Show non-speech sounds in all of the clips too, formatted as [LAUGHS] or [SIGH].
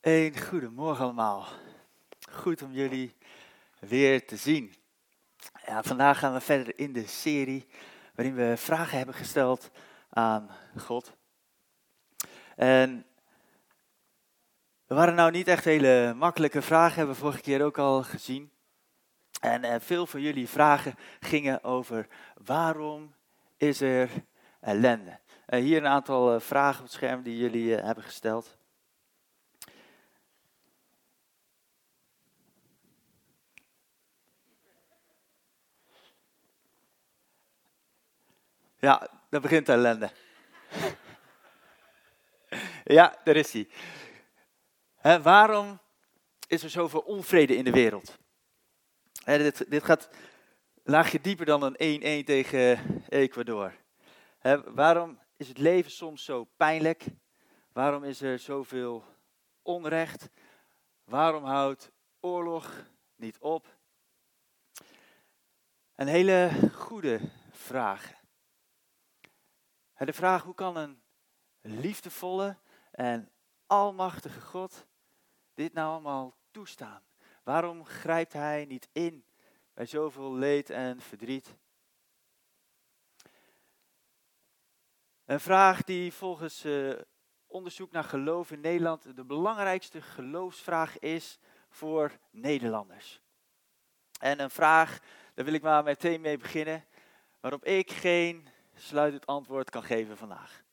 Een goedemorgen allemaal. Goed om jullie weer te zien. Vandaag gaan we verder in de serie waarin we vragen hebben gesteld aan God. En we waren nou niet echt hele makkelijke vragen, hebben we vorige keer ook al gezien. En eh, veel van jullie vragen gingen over waarom is er ellende? Uh, hier een aantal uh, vragen op het scherm die jullie hebben gesteld. Ja, dan begint de ellende. [LAUGHS] ja, daar is hij. waarom is er zoveel onvrede in de wereld? dit, dit gaat een laagje dieper dan een 1-1 tegen Ecuador. waarom is het leven soms zo pijnlijk? Waarom is er zoveel onrecht? Waarom houdt oorlog niet op? Een hele goede vraag. De vraag hoe kan een liefdevolle en almachtige God dit nou allemaal toestaan? Waarom grijpt hij niet in bij zoveel leed en verdriet? Een vraag die volgens uh, onderzoek naar geloof in Nederland de belangrijkste geloofsvraag is voor Nederlanders. En een vraag, daar wil ik maar meteen mee beginnen, waarop ik geen sluitend antwoord kan geven vandaag.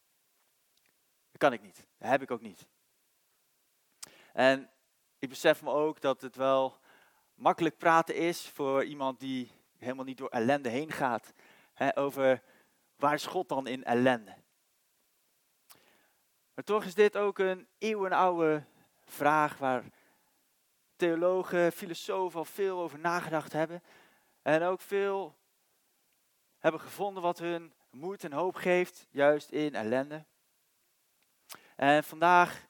Dat kan ik niet. Dat heb ik ook niet. En ik besef me ook dat het wel makkelijk praten is voor iemand die helemaal niet door ellende heen gaat. Hè, over waar is God dan in ellende? Maar toch is dit ook een eeuwenoude vraag waar theologen, filosofen al veel over nagedacht hebben. En ook veel hebben gevonden wat hun moed en hoop geeft, juist in ellende. En vandaag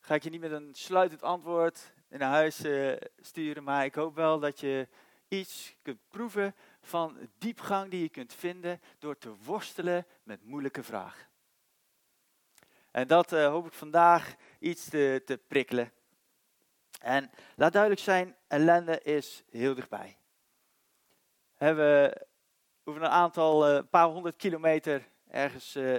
ga ik je niet met een sluitend antwoord naar huis uh, sturen, maar ik hoop wel dat je iets kunt proeven van diepgang die je kunt vinden door te worstelen met moeilijke vragen. En dat uh, hoop ik vandaag iets te, te prikkelen. En laat duidelijk zijn, ellende is heel dichtbij. We hoeven een aantal, een uh, paar honderd kilometer ergens uh,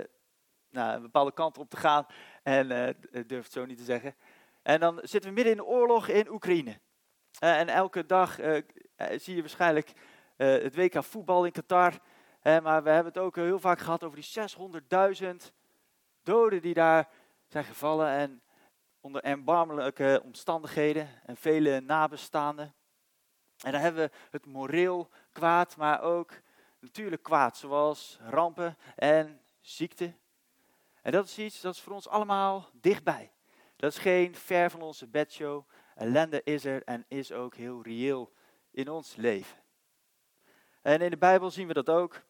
nou, een bepaalde kant op te gaan. En uh, ik durf het zo niet te zeggen. En dan zitten we midden in de oorlog in Oekraïne. en elke dag zie je waarschijnlijk het WK voetbal in Qatar. maar we hebben het ook heel vaak gehad over die 600.000 doden die daar zijn gevallen. En onder erbarmelijke omstandigheden en vele nabestaanden. En dan hebben we het moreel kwaad, maar ook natuurlijk kwaad, zoals rampen en ziekte. En dat is iets dat is voor ons allemaal dichtbij. Dat is geen ver van onze bedshow. Ellende is er en is ook heel reëel in ons leven. En in de Bijbel zien we dat ook.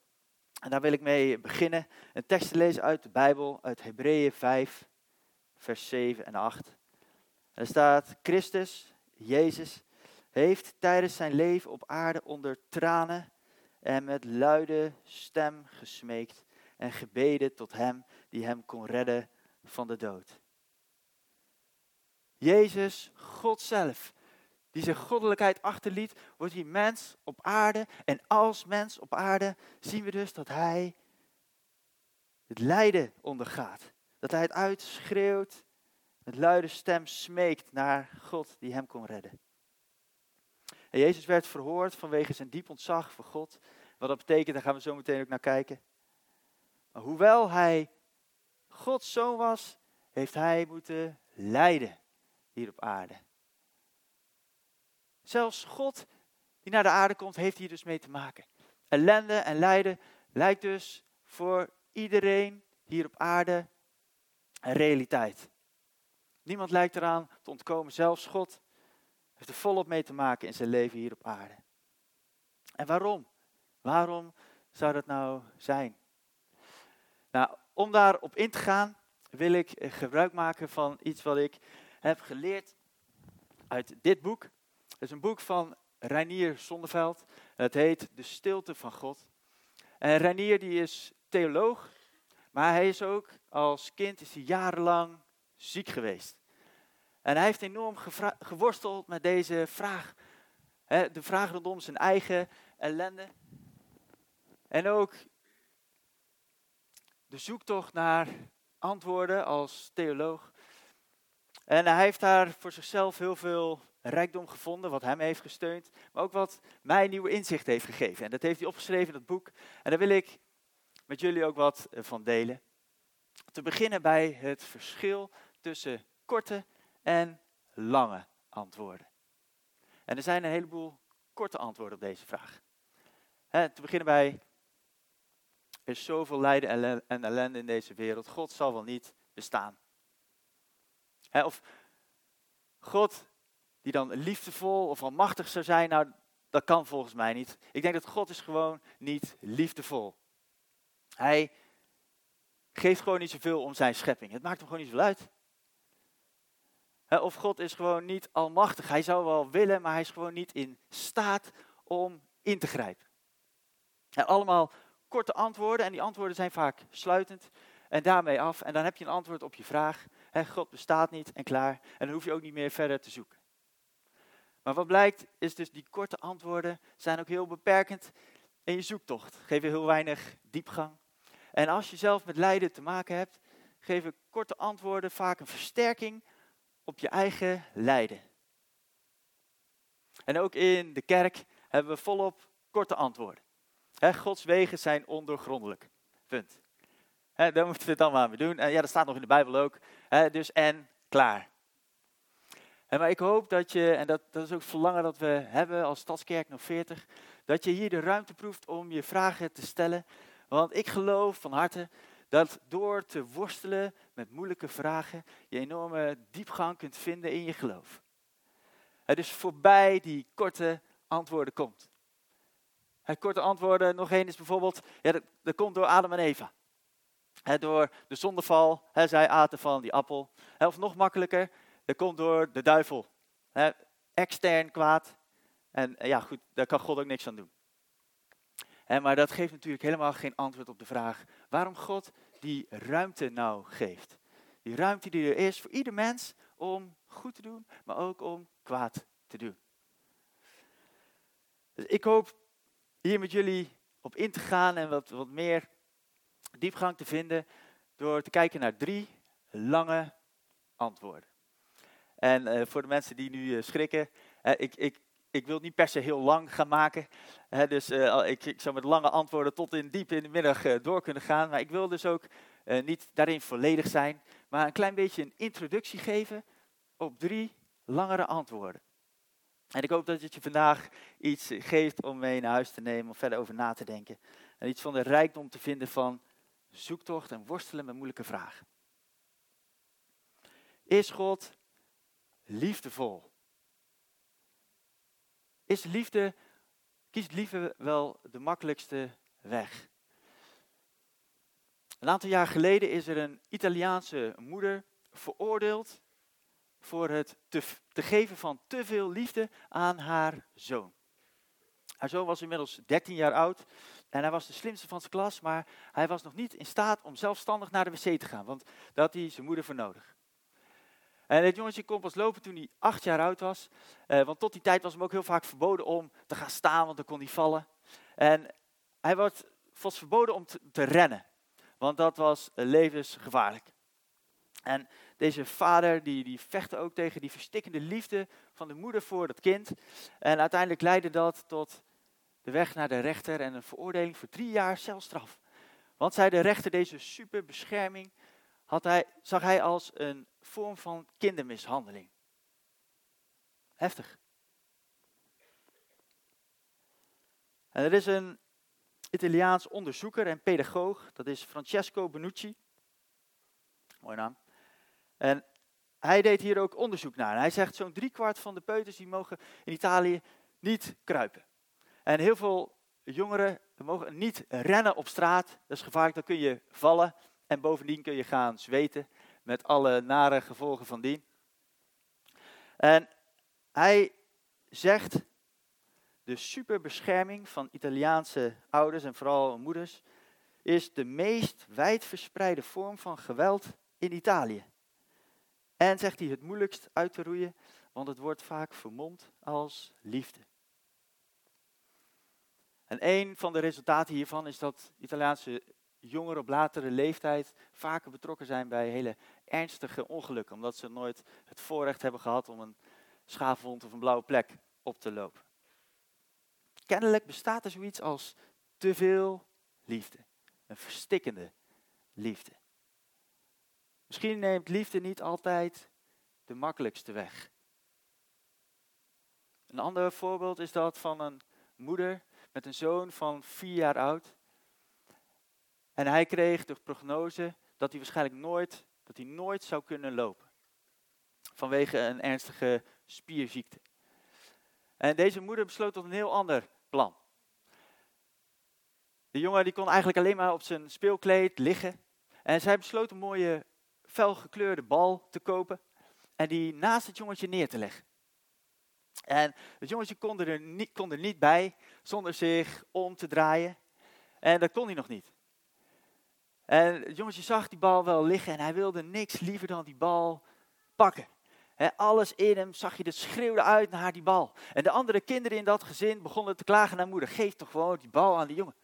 En daar wil ik mee beginnen. Een tekst te lezen uit de Bijbel, uit Hebreeën 5, vers 7 en 8. er staat, Christus, Jezus, heeft tijdens zijn leven op aarde onder tranen en met luide stem gesmeekt en gebeden tot hem die hem kon redden van de dood. Jezus, God zelf, die zijn goddelijkheid achterliet, wordt hij mens op aarde. En als mens op aarde zien we dus dat hij het lijden ondergaat. Dat hij het uitschreeuwt, met luide stem smeekt naar God die hem kon redden. En Jezus werd verhoord vanwege zijn diep ontzag voor God. Wat dat betekent, daar gaan we zo meteen ook naar kijken. Maar hoewel hij Gods zoon was, heeft hij moeten lijden hier op aarde. Zelfs God die naar de aarde komt, heeft hier dus mee te maken. Ellende en lijden lijkt dus voor iedereen hier op aarde een realiteit. Niemand lijkt eraan te ontkomen, zelfs God heeft er volop mee te maken in zijn leven hier op aarde. En waarom? Waarom zou dat nou zijn? Nou, om daarop in te gaan, wil ik gebruik maken van iets wat ik heb geleerd uit dit boek. Het is een boek van Reinier Zonneveld. Het heet De Stilte van God. En Reinier die is theoloog, maar hij is ook als kind is hij jarenlang ziek geweest. En hij heeft enorm geworsteld met deze vraag. de vraag rondom zijn eigen ellende. En ook de zoektocht naar antwoorden als theoloog. En hij heeft daar voor zichzelf heel veel rijkdom gevonden, wat hem heeft gesteund, maar ook wat mij nieuwe inzicht heeft gegeven. En dat heeft hij opgeschreven in het boek. En daar wil ik met jullie ook wat eh, van delen. Te beginnen bij het verschil tussen korte en lange antwoorden. En er zijn een heleboel korte antwoorden op deze vraag. te beginnen bij, er is zoveel lijden en ellende in deze wereld, God zal wel niet bestaan. of God die dan liefdevol of almachtig zou zijn, nou dat kan volgens mij niet. Ik denk dat God is gewoon niet liefdevol. Hij geeft gewoon niet zoveel om zijn schepping. Het maakt hem gewoon niet zoveel uit. Of God is gewoon niet almachtig. Hij zou wel willen, maar hij is gewoon niet in staat om in te grijpen. allemaal korte antwoorden en die antwoorden zijn vaak sluitend en daarmee af. En dan heb je een antwoord op je vraag. God bestaat niet en klaar. En dan hoef je ook niet meer verder te zoeken. Maar wat blijkt is dus die korte antwoorden zijn ook heel beperkend in je zoektocht. Geven heel weinig diepgang. En als je zelf met lijden te maken hebt, geven korte antwoorden vaak een versterking op je eigen lijden. En ook in de kerk hebben we volop korte antwoorden. Gods wegen zijn ondoorgrondelijk. Punt. Daar moeten we het allemaal mee doen. En ja, dat staat nog in de Bijbel ook. dus en, klaar. Maar ik hoop dat je, en dat, dat is ook het verlangen dat we hebben als Stadskerk nog 40, dat je hier de ruimte proeft om je vragen te stellen. Want ik geloof van harte dat door te worstelen met moeilijke vragen, je enorme diepgang kunt vinden in je geloof. Het dus voorbij die korte antwoorden komt. Het korte antwoorden, nog één is bijvoorbeeld, ja, dat, komt door Adam en Eva. door de zondeval, he, zij aten van die appel. of nog makkelijker, dat komt door de duivel. extern kwaad. En ja, goed, daar kan God ook niks aan doen. maar dat geeft natuurlijk helemaal geen antwoord op de vraag waarom God die ruimte nou geeft. Die ruimte die er is voor ieder mens om goed te doen, maar ook om kwaad te doen. Dus ik hoop hier met jullie op in te gaan en wat, wat meer diepgang te vinden door te kijken naar drie lange antwoorden. En uh, voor de mensen die nu uh, schrikken, uh, ik, ik, ik wil het niet per se heel lang gaan maken. dus ik, ik zou met lange antwoorden tot in diep in de middag door kunnen gaan. Maar ik wil dus ook niet daarin volledig zijn, maar een klein beetje een introductie geven op drie langere antwoorden. En ik hoop dat het je vandaag iets geeft om mee naar huis te nemen, om verder over na te denken. En iets van de rijkdom te vinden van zoektocht en worstelen met moeilijke vragen. Is God liefdevol? Is liefde, kiest liefde wel de makkelijkste weg? Een aantal jaar geleden is er een Italiaanse moeder veroordeeld voor het te, geven van te veel liefde aan haar zoon. Haar zoon was inmiddels 13 jaar oud en hij was de slimste van zijn klas, maar hij was nog niet in staat om zelfstandig naar de wc te gaan, want daar had hij zijn moeder voor nodig. En het jongetje kon pas lopen toen hij acht jaar oud was. Eh, want tot die tijd was hem ook heel vaak verboden om te gaan staan, want dan kon hij vallen. En hij was, was verboden om te, te rennen, want dat was levensgevaarlijk. En deze vader die, die vechtte ook tegen die verstikkende liefde van de moeder voor dat kind. En uiteindelijk leidde dat tot de weg naar de rechter en een veroordeling voor drie jaar celstraf. Want zei de rechter deze superbescherming had hij, zag hij als een vorm van kindermishandeling. Heftig. En er is een Italiaans onderzoeker en pedagoog, dat is Francesco Benucci. Mooi naam. En hij deed hier ook onderzoek naar. Hij zegt zo'n driekwart van de peuters die mogen in Italië niet kruipen. En heel veel jongeren mogen niet rennen op straat. Dat is gevaarlijk, dan kun je vallen. En bovendien kun je gaan zweten met alle nare gevolgen van dien. En hij zegt, de superbescherming van Italiaanse ouders en vooral moeders is de meest wijdverspreide vorm van geweld in Italië. En zegt hij het moeilijkst uit te roeien, want het wordt vaak vermomd als liefde. En een van de resultaten hiervan is dat Italiaanse jongeren op latere leeftijd vaker betrokken zijn bij hele ernstige ongelukken, omdat ze nooit het voorrecht hebben gehad om een schaafwond of een blauwe plek op te lopen. Kennelijk bestaat er zoiets als te veel liefde, een verstikkende liefde. Misschien neemt liefde niet altijd de makkelijkste weg. Een ander voorbeeld is dat van een moeder met een zoon van vier jaar oud. En hij kreeg de prognose dat hij waarschijnlijk nooit, dat hij nooit zou kunnen lopen. Vanwege een ernstige spierziekte. En deze moeder besloot tot een heel ander plan. De jongen die kon eigenlijk alleen maar op zijn speelkleed liggen. En zij besloot een mooie felgekleurde bal te kopen en die naast het jongetje neer te leggen. En het jongetje kon er, niet, kon er niet bij zonder zich om te draaien. En dat kon hij nog niet. En het jongetje zag die bal wel liggen en hij wilde niks liever dan die bal pakken. alles in hem zag je, dat schreeuwde uit naar die bal. En de andere kinderen in dat gezin begonnen te klagen naar moeder. Geef toch gewoon die bal aan die jongen.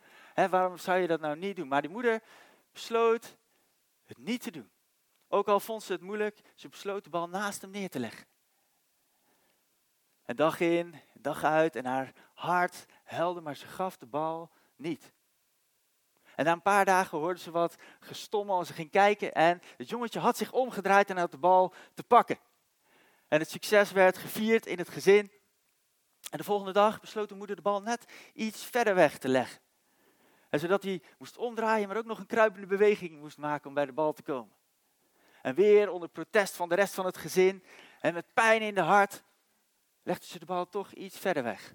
waarom zou je dat nou niet doen? Maar die moeder besloot het niet te doen. Ook al vond ze het moeilijk, ze besloot de bal naast hem neer te leggen. En dag in, dag uit en haar hart helde, maar ze gaf de bal niet. En na een paar dagen hoorde ze wat gestommel en ze ging kijken en het jongetje had zich omgedraaid en had de bal te pakken. En het succes werd gevierd in het gezin. En de volgende dag besloot de moeder de bal net iets verder weg te leggen. En zodat hij moest omdraaien, maar ook nog een kruipende beweging moest maken om bij de bal te komen. En weer onder protest van de rest van het gezin en met pijn in de hart legde ze de bal toch iets verder weg.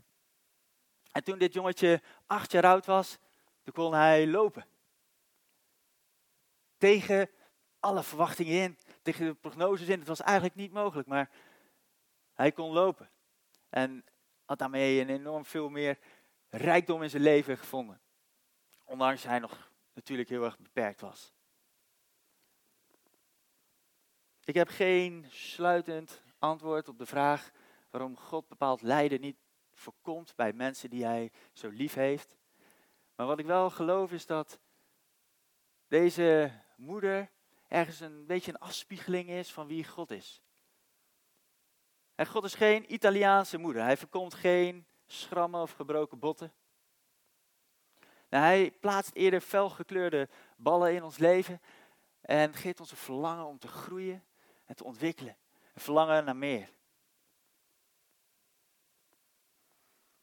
En toen dit jongetje acht jaar oud was, kon hij lopen. Tegen alle verwachtingen in, tegen de prognoses in. Het was eigenlijk niet mogelijk, maar hij kon lopen. En had daarmee een enorm veel meer rijkdom in zijn leven gevonden. Ondanks hij nog natuurlijk heel erg beperkt was. Ik heb geen sluitend antwoord op de vraag waarom God bepaald lijden niet voorkomt bij mensen die hij zo lief heeft. Maar wat ik wel geloof is dat deze moeder ergens een beetje een afspiegeling is van wie God is. En God is geen Italiaanse moeder. Hij voorkomt geen schrammen of gebroken botten. Nou, hij plaatst eerder felgekleurde ballen in ons leven en geeft ons een verlangen om te groeien en te ontwikkelen. Een verlangen naar meer.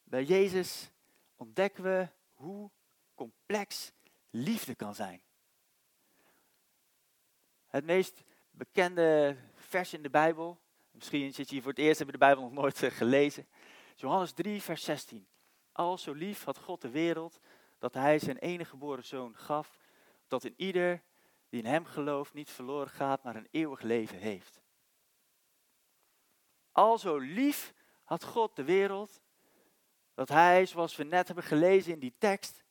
Bij Jezus ontdekken we hoe complex liefde kan zijn. Het meest bekende vers in de Bijbel, misschien zit je hier voor het eerst, heb je de Bijbel nog nooit eh, gelezen. Johannes 3, vers 16. Al zo lief had God de wereld, dat hij zijn enige geboren zoon gaf, dat in ieder die in hem gelooft niet verloren gaat, maar een eeuwig leven heeft. Al zo lief had God de wereld, dat hij, zoals we net hebben gelezen in die tekst,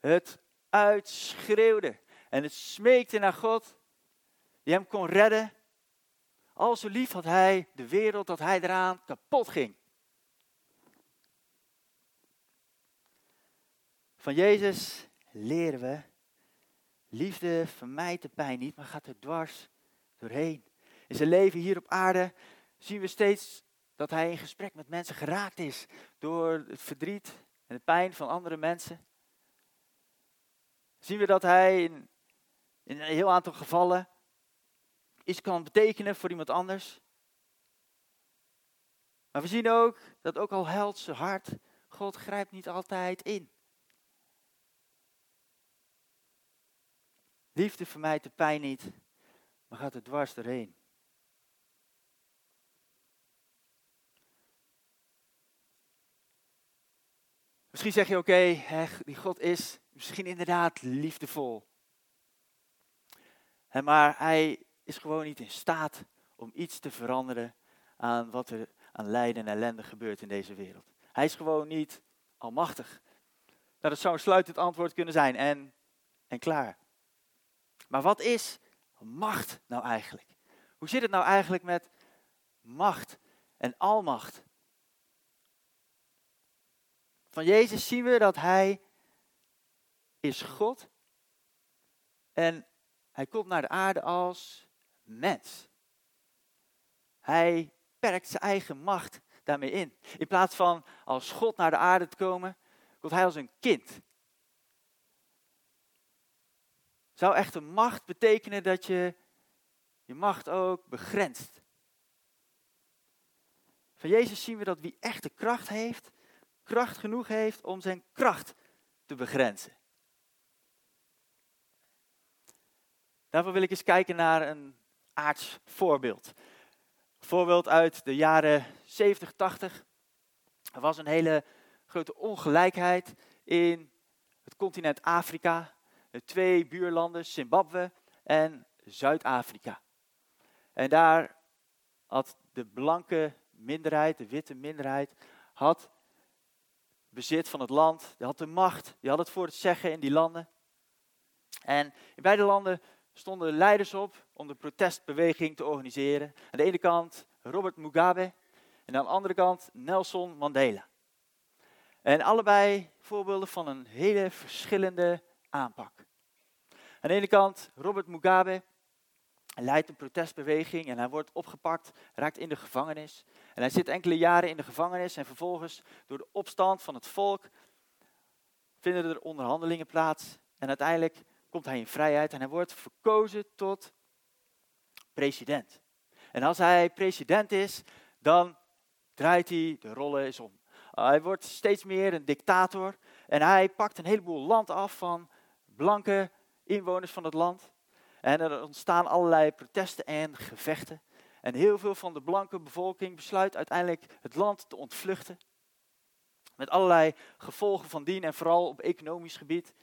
het uitschreeuwde en het smeekte naar God, die hem kon redden. Al zo lief had hij de wereld dat hij eraan kapot ging. Van Jezus leren we, liefde vermijdt de pijn niet, maar gaat er dwars doorheen. In zijn leven hier op aarde zien we steeds dat hij in gesprek met mensen geraakt is door het verdriet en de pijn van andere mensen. Zien we dat hij in, in een heel aantal gevallen iets kan betekenen voor iemand anders. Maar we zien ook dat ook al huilt zijn hart, God grijpt niet altijd in. Liefde vermijdt de pijn niet, maar gaat er dwars doorheen. Misschien zeg je oké, die God is misschien inderdaad liefdevol. maar hij is gewoon niet in staat om iets te veranderen aan wat er aan lijden en ellende gebeurt in deze wereld. Hij is gewoon niet almachtig. Nou, dat zou een sluitend antwoord kunnen zijn en, en klaar. Maar wat is macht nou eigenlijk? Hoe zit het nou eigenlijk met macht en almacht? Van Jezus zien we dat Hij is God en Hij komt naar de aarde als mens. Hij perkt zijn eigen macht daarmee in. In plaats van als God naar de aarde te komen, komt Hij als een kind. Zou echte macht betekenen dat je je macht ook begrenst? Van Jezus zien we dat wie echte kracht heeft, kracht genoeg heeft om zijn kracht te begrenzen. Daarvoor wil ik eens kijken naar een aards voorbeeld. Een voorbeeld uit de jaren 70, 80. Er was een hele grote ongelijkheid in het continent Afrika. De twee buurlanden, Zimbabwe en Zuid-Afrika. En daar had de blanke minderheid, de witte minderheid, had bezit van het land, die had de macht, die had het voor het zeggen in die landen. En in beide landen stonden leiders op om de protestbeweging te organiseren. Aan de ene kant Robert Mugabe en aan de andere kant Nelson Mandela. En allebei voorbeelden van een hele verschillende aanpak. Aan de ene kant Robert Mugabe leidt een protestbeweging en hij wordt opgepakt, raakt in de gevangenis. En hij zit enkele jaren in de gevangenis en vervolgens door de opstand van het volk vinden er onderhandelingen plaats. En uiteindelijk komt hij in vrijheid en hij wordt verkozen tot president. En als hij president is, dan draait hij de rollen eens om. hij wordt steeds meer een dictator en hij pakt een heleboel land af van blanke inwoners van het land. En er ontstaan allerlei protesten en gevechten. En heel veel van de blanke bevolking besluit uiteindelijk het land te ontvluchten. Met allerlei gevolgen van dien en vooral op economisch gebied.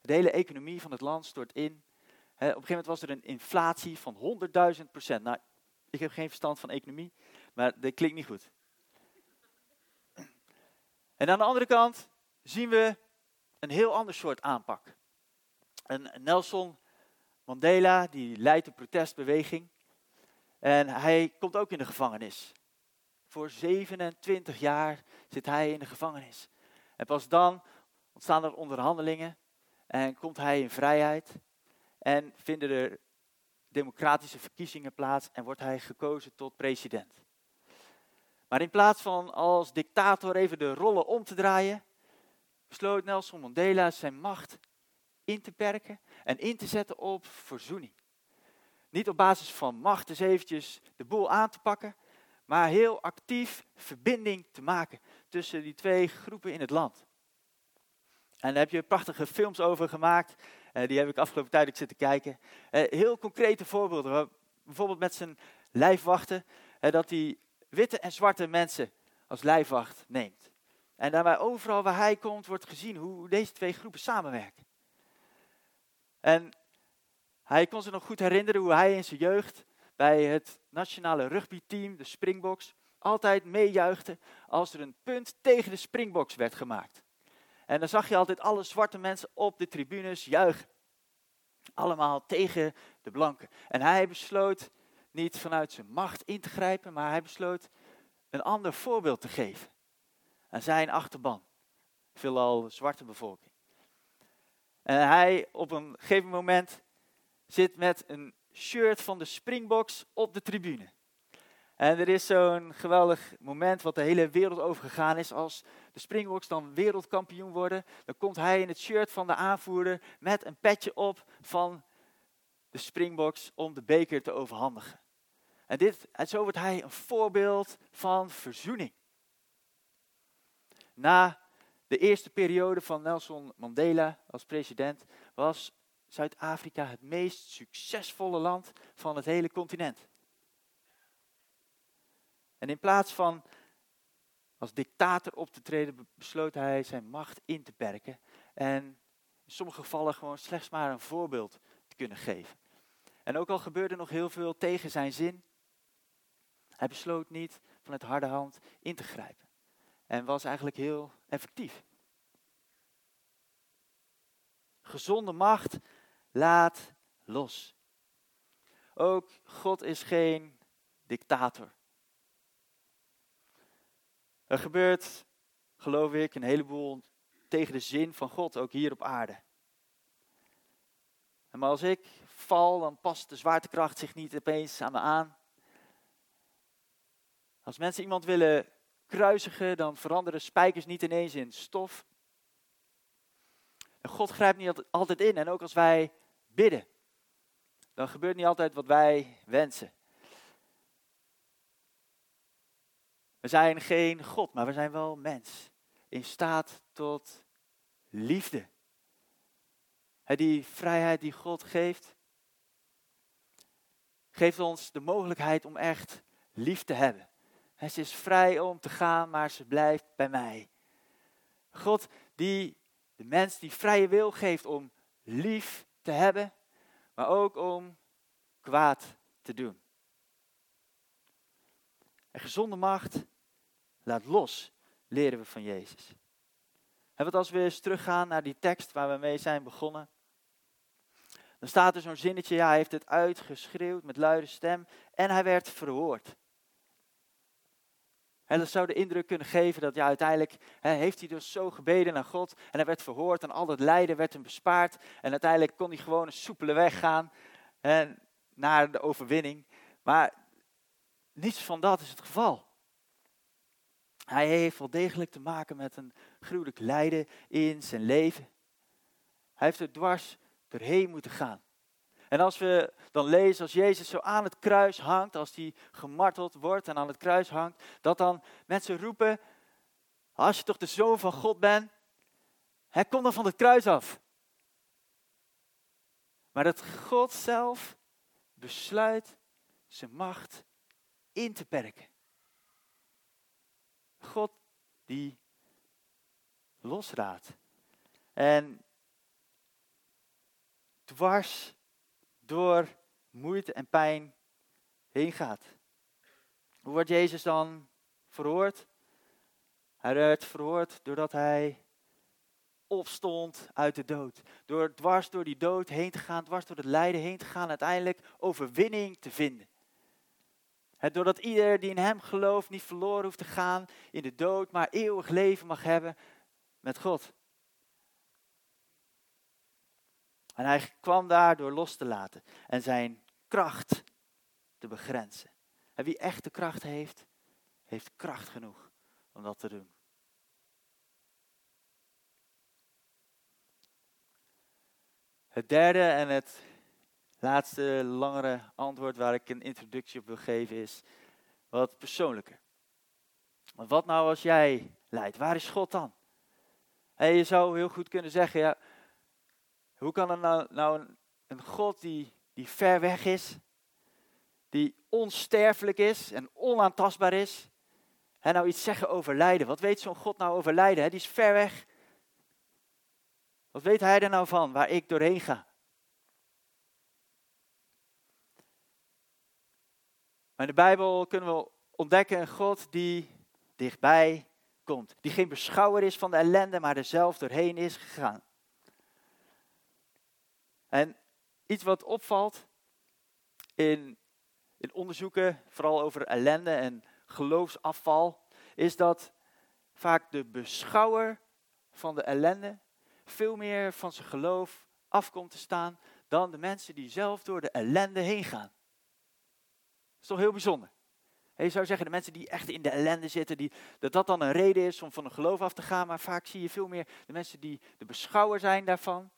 De hele economie van het land stort in. op een gegeven moment was er een inflatie van 100.000 procent. Nou, ik heb geen verstand van economie, maar dat klinkt niet goed. En aan de andere kant zien we een heel ander soort aanpak. Een Nelson Mandela, die leidt de protestbeweging. En hij komt ook in de gevangenis. Voor 27 jaar zit hij in de gevangenis. En pas dan ontstaan er onderhandelingen en komt hij in vrijheid. En vinden er democratische verkiezingen plaats en wordt hij gekozen tot president. Maar in plaats van als dictator even de rollen om te draaien, besloot Nelson Mandela zijn macht in te perken en in te zetten op verzoening. Niet op basis van macht eens eventjes de boel aan te pakken, maar heel actief verbinding te maken tussen die twee groepen in het land. En daar heb je prachtige films over gemaakt. Uh, die heb ik afgelopen tijd zitten kijken. Uh, heel concrete voorbeelden. Bijvoorbeeld met zijn lijfwachten. Uh, dat hij witte en zwarte mensen als lijfwacht neemt. En daarbij overal waar hij komt wordt gezien hoe deze twee groepen samenwerken. En hij kon zich nog goed herinneren hoe hij in zijn jeugd bij het nationale rugbyteam, de Springboks, altijd meejuichte als er een punt tegen de Springboks werd gemaakt. En dan zag je altijd alle zwarte mensen op de tribunes juichen. Allemaal tegen de blanken. En hij besloot niet vanuit zijn macht in te grijpen, maar hij besloot een ander voorbeeld te geven aan zijn achterban. Veelal zwarte bevolking. En hij op een gegeven moment zit met een shirt van de Springboks op de tribune. En er is zo'n geweldig moment wat de hele wereld overgegaan is. Als de Springboks dan wereldkampioen worden, dan komt hij in het shirt van de aanvoerder met een petje op van de Springboks om de beker te overhandigen. En, dit, en zo wordt hij een voorbeeld van verzoening. Na de eerste periode van Nelson Mandela als president was Zuid-Afrika het meest succesvolle land van het hele continent. En in plaats van als dictator op te treden, besloot hij zijn macht in te perken. En in sommige gevallen gewoon slechts maar een voorbeeld te kunnen geven. En ook al gebeurde nog heel veel tegen zijn zin, hij besloot niet van het harde hand in te grijpen. En was eigenlijk heel effectief. Gezonde macht laat los. Ook God is geen dictator. Er gebeurt, geloof ik, een heleboel tegen de zin van God, ook hier op aarde. Maar als ik val, dan past de zwaartekracht zich niet opeens aan me aan. Als mensen iemand willen kruisigen, dan veranderen spijkers niet ineens in stof. En God grijpt niet altijd in. En ook als wij bidden, dan gebeurt niet altijd wat wij wensen. We zijn geen God, maar we zijn wel mens. In staat tot liefde. Die vrijheid die God geeft, geeft ons de mogelijkheid om echt lief te hebben. Ze is vrij om te gaan, maar ze blijft bij mij. God die de mens die vrije wil geeft om lief te hebben, maar ook om kwaad te doen. En gezonde macht laat los, leren we van Jezus. En wat als we eens teruggaan naar die tekst waar we mee zijn begonnen. Dan staat er zo'n zinnetje, ja, hij heeft het uitgeschreeuwd met luide stem en hij werd verhoord. En dat zou de indruk kunnen geven dat ja, uiteindelijk heeft hij dus zo gebeden naar God en hij werd verhoord en al dat lijden werd hem bespaard. En uiteindelijk kon hij gewoon een soepele weg gaan naar de overwinning. Maar niets van dat is het geval. Hij heeft wel degelijk te maken met een gruwelijk lijden in zijn leven. Hij heeft er dwars doorheen moeten gaan. En als we dan lezen, als Jezus zo aan het kruis hangt, als hij gemarteld wordt en aan het kruis hangt, dat dan mensen roepen, als je toch de zoon van God bent, hij komt dan van het kruis af. Maar dat God zelf besluit zijn macht in te perken. God die losraadt. En dwars door moeite en pijn heen gaat. Hoe wordt Jezus dan verhoord? Hij werd verhoord doordat hij opstond uit de dood. Door dwars door die dood heen te gaan, dwars door het lijden heen te gaan, uiteindelijk overwinning te vinden. He, doordat ieder die in hem gelooft niet verloren hoeft te gaan in de dood, maar eeuwig leven mag hebben met God. En hij kwam daar door los te laten en zijn kracht te begrenzen. En wie echte kracht heeft, heeft kracht genoeg om dat te doen. Het derde en het laatste langere antwoord waar ik een introductie op wil geven is wat persoonlijker. Wat nou als jij leidt? Waar is God dan? En je zou heel goed kunnen zeggen, ja, hoe kan er nou, nou een, God die, die ver weg is, die onsterfelijk is en onaantastbaar is, en nou iets zeggen over lijden? Wat weet zo'n God nou over lijden? Die is ver weg. Wat weet hij er nou van, waar ik doorheen ga? Maar in de Bijbel kunnen we ontdekken een God die dichtbij komt. Die geen beschouwer is van de ellende, maar er zelf doorheen is gegaan. En iets wat opvalt in, in onderzoeken, vooral over ellende en geloofsafval, is dat vaak de beschouwer van de ellende veel meer van zijn geloof afkomt te staan dan de mensen die zelf door de ellende heen gaan. Dat is toch heel bijzonder. je zou zeggen, de mensen die echt in de ellende zitten, die, dat dat dan een reden is om van een geloof af te gaan. Maar vaak zie je veel meer de mensen die de beschouwer zijn daarvan,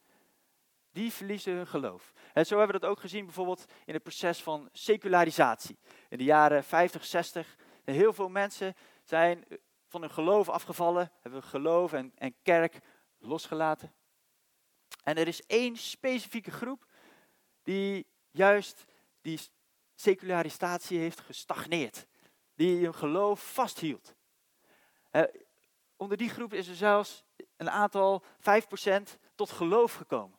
die verliezen hun geloof. En zo hebben we dat ook gezien bijvoorbeeld in het proces van secularisatie. In de jaren 50, 60. Heel veel mensen zijn van hun geloof afgevallen, hebben geloof en, en kerk losgelaten. En er is één specifieke groep die juist die secularisatie heeft gestagneerd. Die hun geloof vasthield. onder die groep is er zelfs een aantal 5% tot geloof gekomen.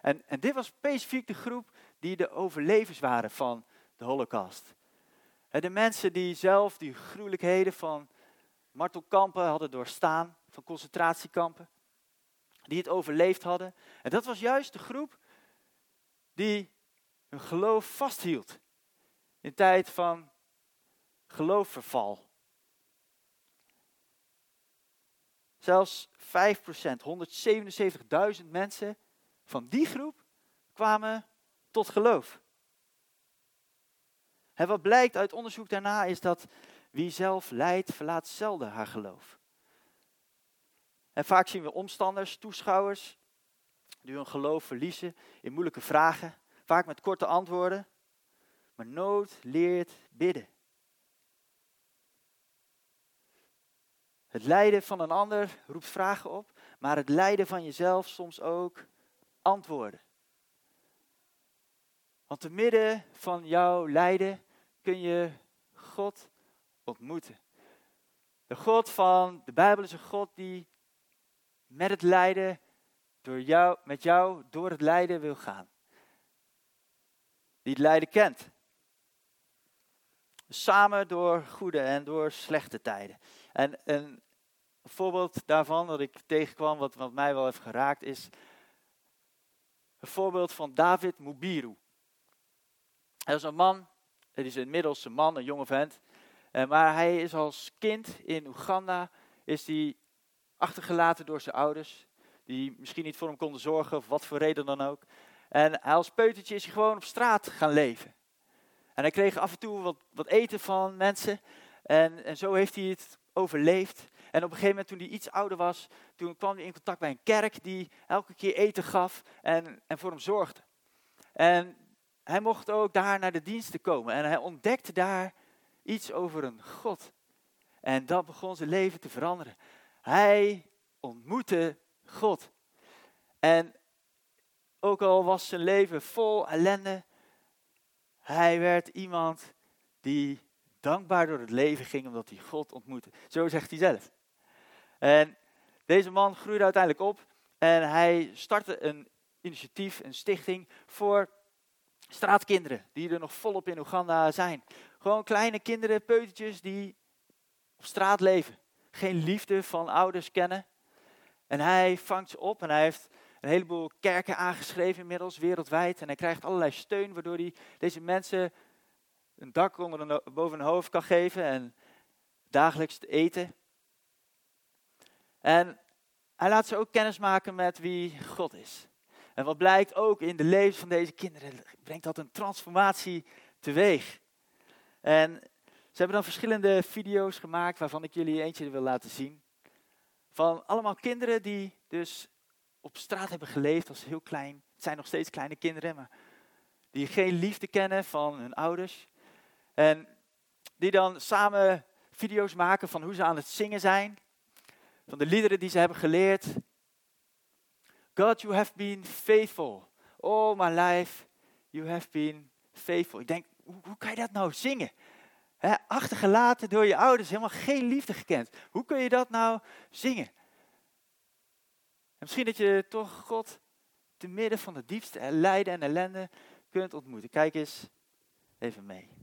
En, en dit was specifiek de groep die de overlevers waren van de Holocaust. de mensen die zelf die gruwelijkheden van martelkampen hadden doorstaan, van concentratiekampen, die het overleefd hadden. En dat was juist de groep die hun geloof vasthield. In tijd van geloofverval. Zelfs 5%, 177.000 mensen van die groep kwamen tot geloof. En wat blijkt uit onderzoek daarna is dat wie zelf leidt, verlaat zelden haar geloof. En vaak zien we omstanders, toeschouwers, die hun geloof verliezen in moeilijke vragen, vaak met korte antwoorden. Maar nood leert bidden. Het lijden van een ander roept vragen op, maar het lijden van jezelf soms ook antwoorden. Want te midden van jouw lijden kun je God ontmoeten. De God van de Bijbel is een God die met het lijden, door jou, met jou door het lijden wil gaan. Die het lijden kent. Samen door goede en door slechte tijden. En een voorbeeld daarvan dat ik tegenkwam, wat, wat mij wel heeft geraakt, is een voorbeeld van David Mubiru. Hij is een man, het is inmiddels een man, een jonge vent. Eh, maar hij is als kind in Oeganda, is hij achtergelaten door zijn ouders. Die misschien niet voor hem konden zorgen, of wat voor reden dan ook. En als peutertje is hij gewoon op straat gaan leven. En hij kreeg af en toe wat, wat eten van mensen. En, en zo heeft hij het overleefd. En op een gegeven moment, toen hij iets ouder was, toen kwam hij in contact bij een kerk die elke keer eten gaf en, en voor hem zorgde. En hij mocht ook daar naar de diensten komen. En hij ontdekte daar iets over een God. En dat begon zijn leven te veranderen. Hij ontmoette God. En ook al was zijn leven vol ellende, hij werd iemand die dankbaar door het leven ging omdat hij God ontmoette. Zo zegt hij zelf. En deze man groeide uiteindelijk op en hij startte een initiatief, een stichting voor straatkinderen die er nog volop in Oeganda zijn. Gewoon kleine kinderen, peutertjes die op straat leven. Geen liefde van ouders kennen. En hij vangt ze op en hij heeft een heleboel kerken aangeschreven inmiddels wereldwijd. En hij krijgt allerlei steun waardoor hij deze mensen een dak onder boven hun hoofd kan geven en dagelijks te eten. En hij laat ze ook kennis maken met wie God is. En wat blijkt ook in de levens van deze kinderen, brengt dat een transformatie teweeg. En ze hebben dan verschillende video's gemaakt waarvan ik jullie eentje wil laten zien. Van allemaal kinderen die dus op straat hebben geleefd als heel klein. Het zijn nog steeds kleine kinderen, maar die geen liefde kennen van hun ouders. En die dan samen video's maken van hoe ze aan het zingen zijn. Van de liederen die ze hebben geleerd. God, you have been faithful. All my life, you have been faithful. Ik denk, hoe, hoe kan je dat nou zingen? achtergelaten door je ouders, helemaal geen liefde gekend. Hoe kun je dat nou zingen? En misschien dat je toch God te midden van de diepste lijden en ellende kunt ontmoeten. Kijk eens even mee.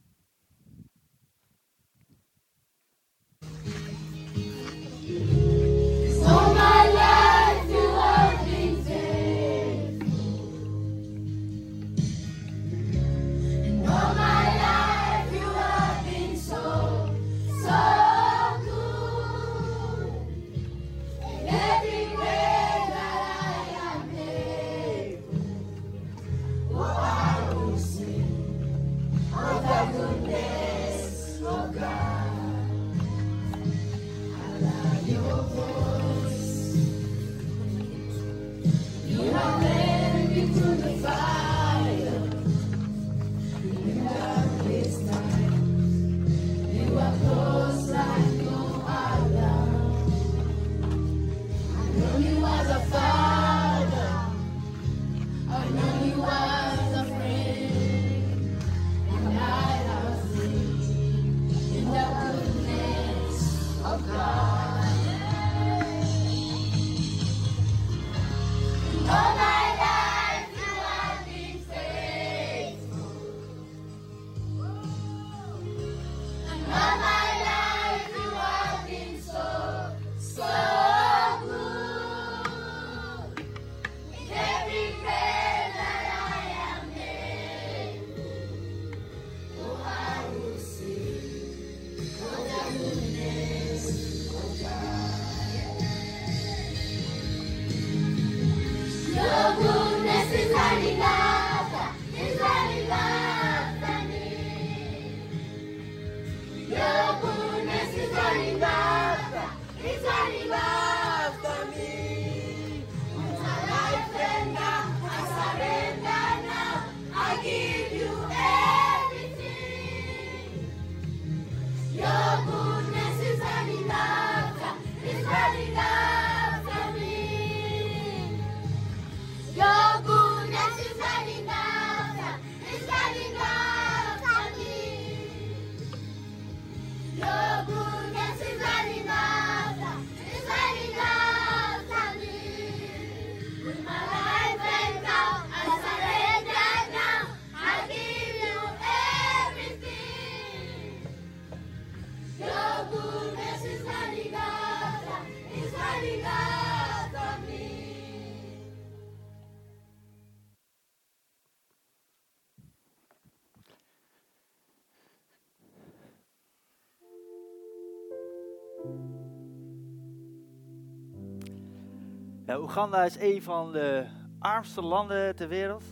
Ja, Oeganda is een van de armste landen ter wereld.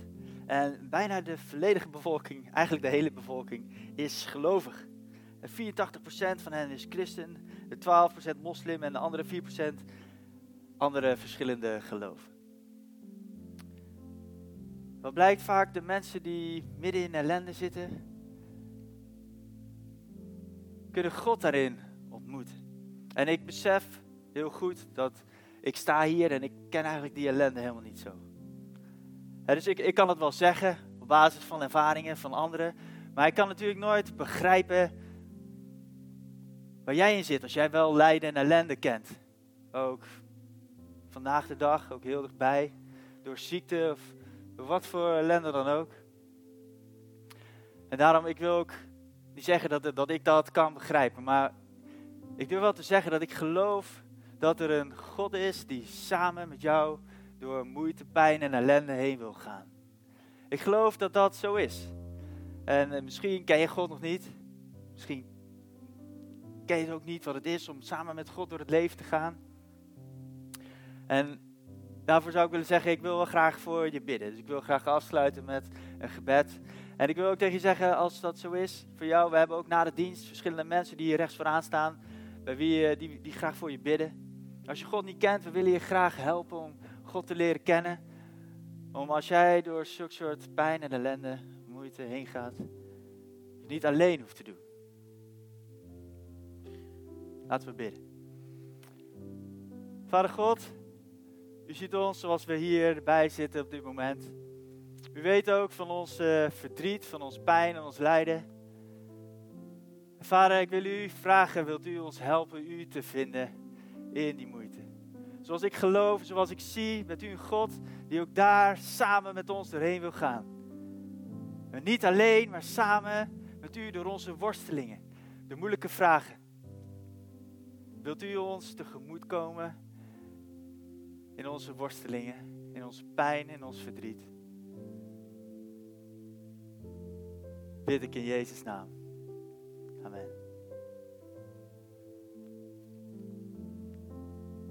En bijna de volledige bevolking, eigenlijk de hele bevolking, is gelovig. En 84% van hen is christen, de 12% moslim en de andere 4% andere verschillende geloven. Wat blijkt vaak, de mensen die midden in ellende zitten, kunnen God daarin ontmoeten. En ik besef heel goed dat ik sta hier en ik ken eigenlijk die ellende helemaal niet zo. dus ik, ik kan het wel zeggen op basis van ervaringen van anderen, maar ik kan natuurlijk nooit begrijpen waar jij in zit als jij wel lijden en ellende kent. Ook vandaag de dag, ook heel dichtbij, door ziekte of door wat voor ellende dan ook. En daarom, ik wil ook niet zeggen dat, dat ik dat kan begrijpen, maar ik durf wel te zeggen dat ik geloof dat er een God is die samen met jou door moeite, pijn en ellende heen wil gaan. Ik geloof dat dat zo is. En eh, misschien ken je God nog niet. Misschien ken je ook niet wat het is om samen met God door het leven te gaan. En daarvoor zou ik willen zeggen, ik wil wel graag voor je bidden. Dus ik wil graag afsluiten met een gebed. En ik wil ook tegen je zeggen, als dat zo is voor jou, we hebben ook na de dienst verschillende mensen die hier rechts vooraan staan, bij wie, die, die graag voor je bidden. Als je God niet kent, we willen je graag helpen om God te leren kennen. Om als jij door zulke soort pijn en ellende, moeite heen gaat, niet alleen hoeft te doen. Laten we bidden. Vader God, u ziet ons zoals we hierbij zitten op dit moment. U weet ook van ons uh, verdriet, van ons pijn en ons lijden. Vader, ik wil u vragen, wilt u ons helpen u te vinden in die moeite? Zoals ik geloof, zoals ik zie, bent u een God die ook daar samen met ons doorheen wil gaan. En niet alleen, maar samen met u door onze worstelingen, de moeilijke vragen. Wilt u ons tegemoet komen in onze worstelingen, in onze pijn, in ons verdriet? Bid ik in Jezus' naam. Amen.